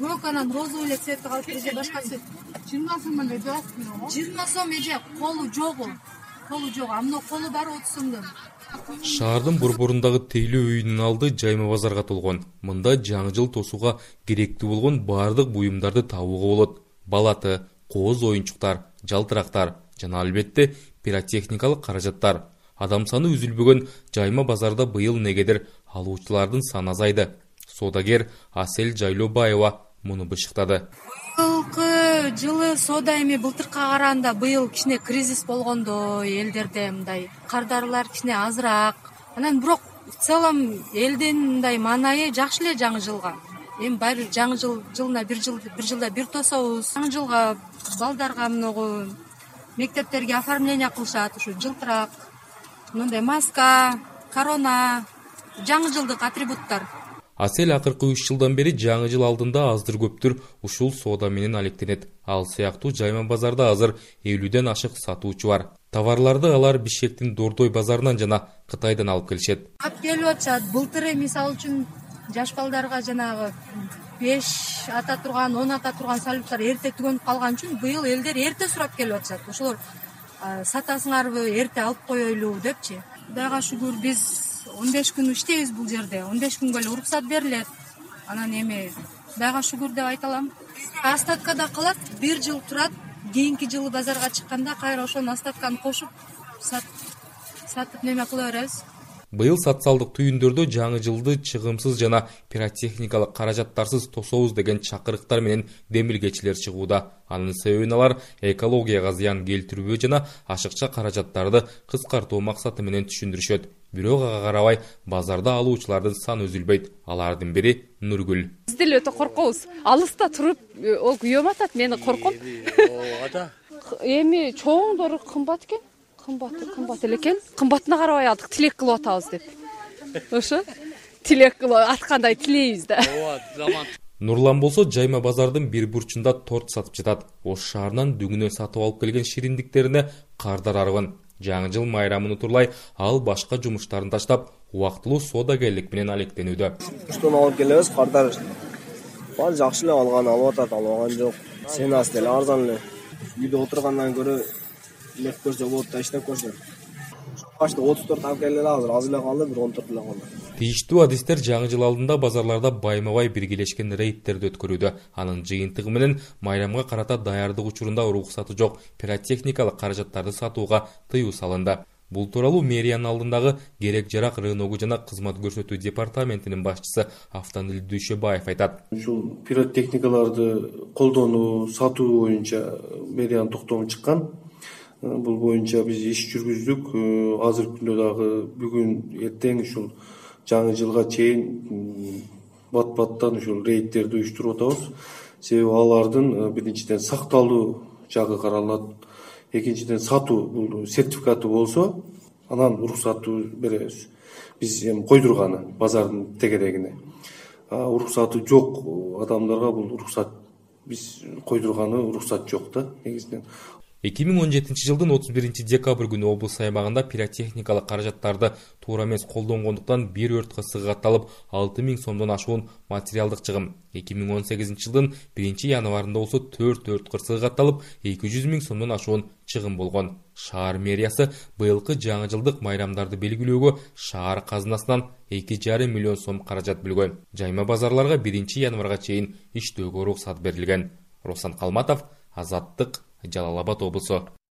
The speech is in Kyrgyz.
көк анан розовый эле цветти калыптыр же башка цвет жыйырма сом эле жаасың го жыйырма сом эже колу жогу колу жок. А мына колу баары отуз сомдон шаардын борборундагы тейлөө үйүнүн алды жайма базарга толгон. Мында жаңы жыл тосууга керектүү болгон баардык буюмдарды табууга болот. Балаты кооз оюнчуктар жалтырактар жана албетте пиротехникалык каражаттар. Адам саны үзүлбөгөн жайма базарда быйыл негедир алуучулардын саны азайды. Соодагер асель жайлообаева муну бышыктады. Быйылкы жылы соода эми былтыркыга караганда быйыл кичине кризис болгондой элдерде мындай кардарлар кичине азыраак. Анан бирок в целом элдин мындай маанайы жакшы эле жаңы жылга. Эми баары бир жаңы жыл жылына бир жыл бир жылда бир тособуз. Жаңы жылга балдарга могу мектептерге оформление кылышат ушу жылтырак. Мындай маска корона жаңы жылдык атрибуттар асель акыркы үч жылдан бери жаңы жыл алдында аздыр көптүр ушул соода менен алектенет. Ал сыяктуу жайма базарда азыр элүүдөн ашык сатуучу бар. Товарларды алар бишкектин дордой базарынан жана кытайдан алып келишет. Алып келип атышат. Былтыры мисалы үчүн жаш балдарга жанагы беш ата турган он ата турган салюттар эрте түгөнүп калган үчүн быйыл элдер эрте сурап келип атышат. Ошолор сатасыңарбы эрте алып коелу депчи? Кудайга шүгүр биз он беш күн иштейбиз бул жерде. он беш күнгө эле уруксат берилет. Анан эми кудайга шүгүр деп айта алам. Остаткада калат бир жыл турат кийинки жылы базарга чыкканда кайра ошонун остатканы кошуп сатып неме кыла беребиз быйыл социалдык түйүндөрдө жаңы жылды чыгымсыз жана пиротехникалык каражаттарсыз тособуз деген чакырыктар менен демилгечилер чыгууда анын себебин алар экологияга зыян келтирбөө жана ашыкча каражаттарды кыскартуу максаты менен түшүндүрүшөт бирок ага карабай базарда алуучулардын саны үзүлбөйт алардын бири нургүл биз деле өтө коркобуз алыста туруп ол күйөөм атат мен корком ооба эми чоңдору кымбат экен кымбаты кымбат эле экен. Кымбатына карабай алдык тилек кылып атабыз деп. Ошо? Тилек кылып аткандай тилейбиз да. Ооба заман нурлан болсо жайма базардын бир бурчунда торт сатып жатат. Ош шаарынан дүңүнө сатып алып келген шириндиктерине кардар арыбын жаңы жыл майрамын утурлай ал башка жумуштарын таштап убактылуу соодагерлик менен алектенүүдө. Оштон алып келебиз кардар баары жакшы эле алган алып атат албаган жок. Ценасы деле арзан эле. Үйдө отургандан көрө эмеп көрсө болот да иштеп көрсө. Башта отуз төрт алып азыр аз эле калды бир он төрт эле калды. Тийиштүү адистер жаңы жыл алдында базарларда байма бай биргелешкен рейдтерди өткөрүүдө. Анын жыйынтыгы менен майрамга карата даярдык учурунда уруксаты жок. Пиротехникалык каражаттарды сатууга тыюу салынды. Бул тууралуу мэриянын алдындагы керек жарак рыногу жана кызмат көрсөтүү департаментинин башчысы автанил дүйшөбаев айтат. Ушул пиротехникаларды колдонуу сатуу боюнча мэриянын токтому чыккан бул боюнча биз иш жүргүздүк. Э, азыркы күндө дагы бүгүн эртең ушул жаңы жылга чейин бат баттан ушул рейдтерди уюштуруп атабыз. Себеби алардын э, биринчиден сакталуу жагы каралат экинчиден сатуу бул сертификаты болсо анан уруксаты беребиз биз эми койдурганы базардын тегерегине. Уруксаты жок адамдарга бул уруксат биз койдурганы уруксат жок да негизинен эки миң он жетинчи жылдын отуз биринчи декабрь күнү облус аймагында пиротехникалык каражаттарды туура эмес колдонгондуктан бир өрт кырсыгы катталып алты миң сомдон ашуун материалдык чыгым. эки миң он сегизинчи жылдын биринчи январында болсо төрт өрт кырсыгы катталып эки жүз миң сомдон ашуун чыгым болгон. шаар мэриясы быйылкы жаңы жылдык майрамдарды белгилөөгө шаар казынасынан эки жарым миллион сом каражат бөлгөн. жайма базарларга биринчи январга чейин иштөөгө уруксат берилген. Руслан калматов азаттык жалал абад облусу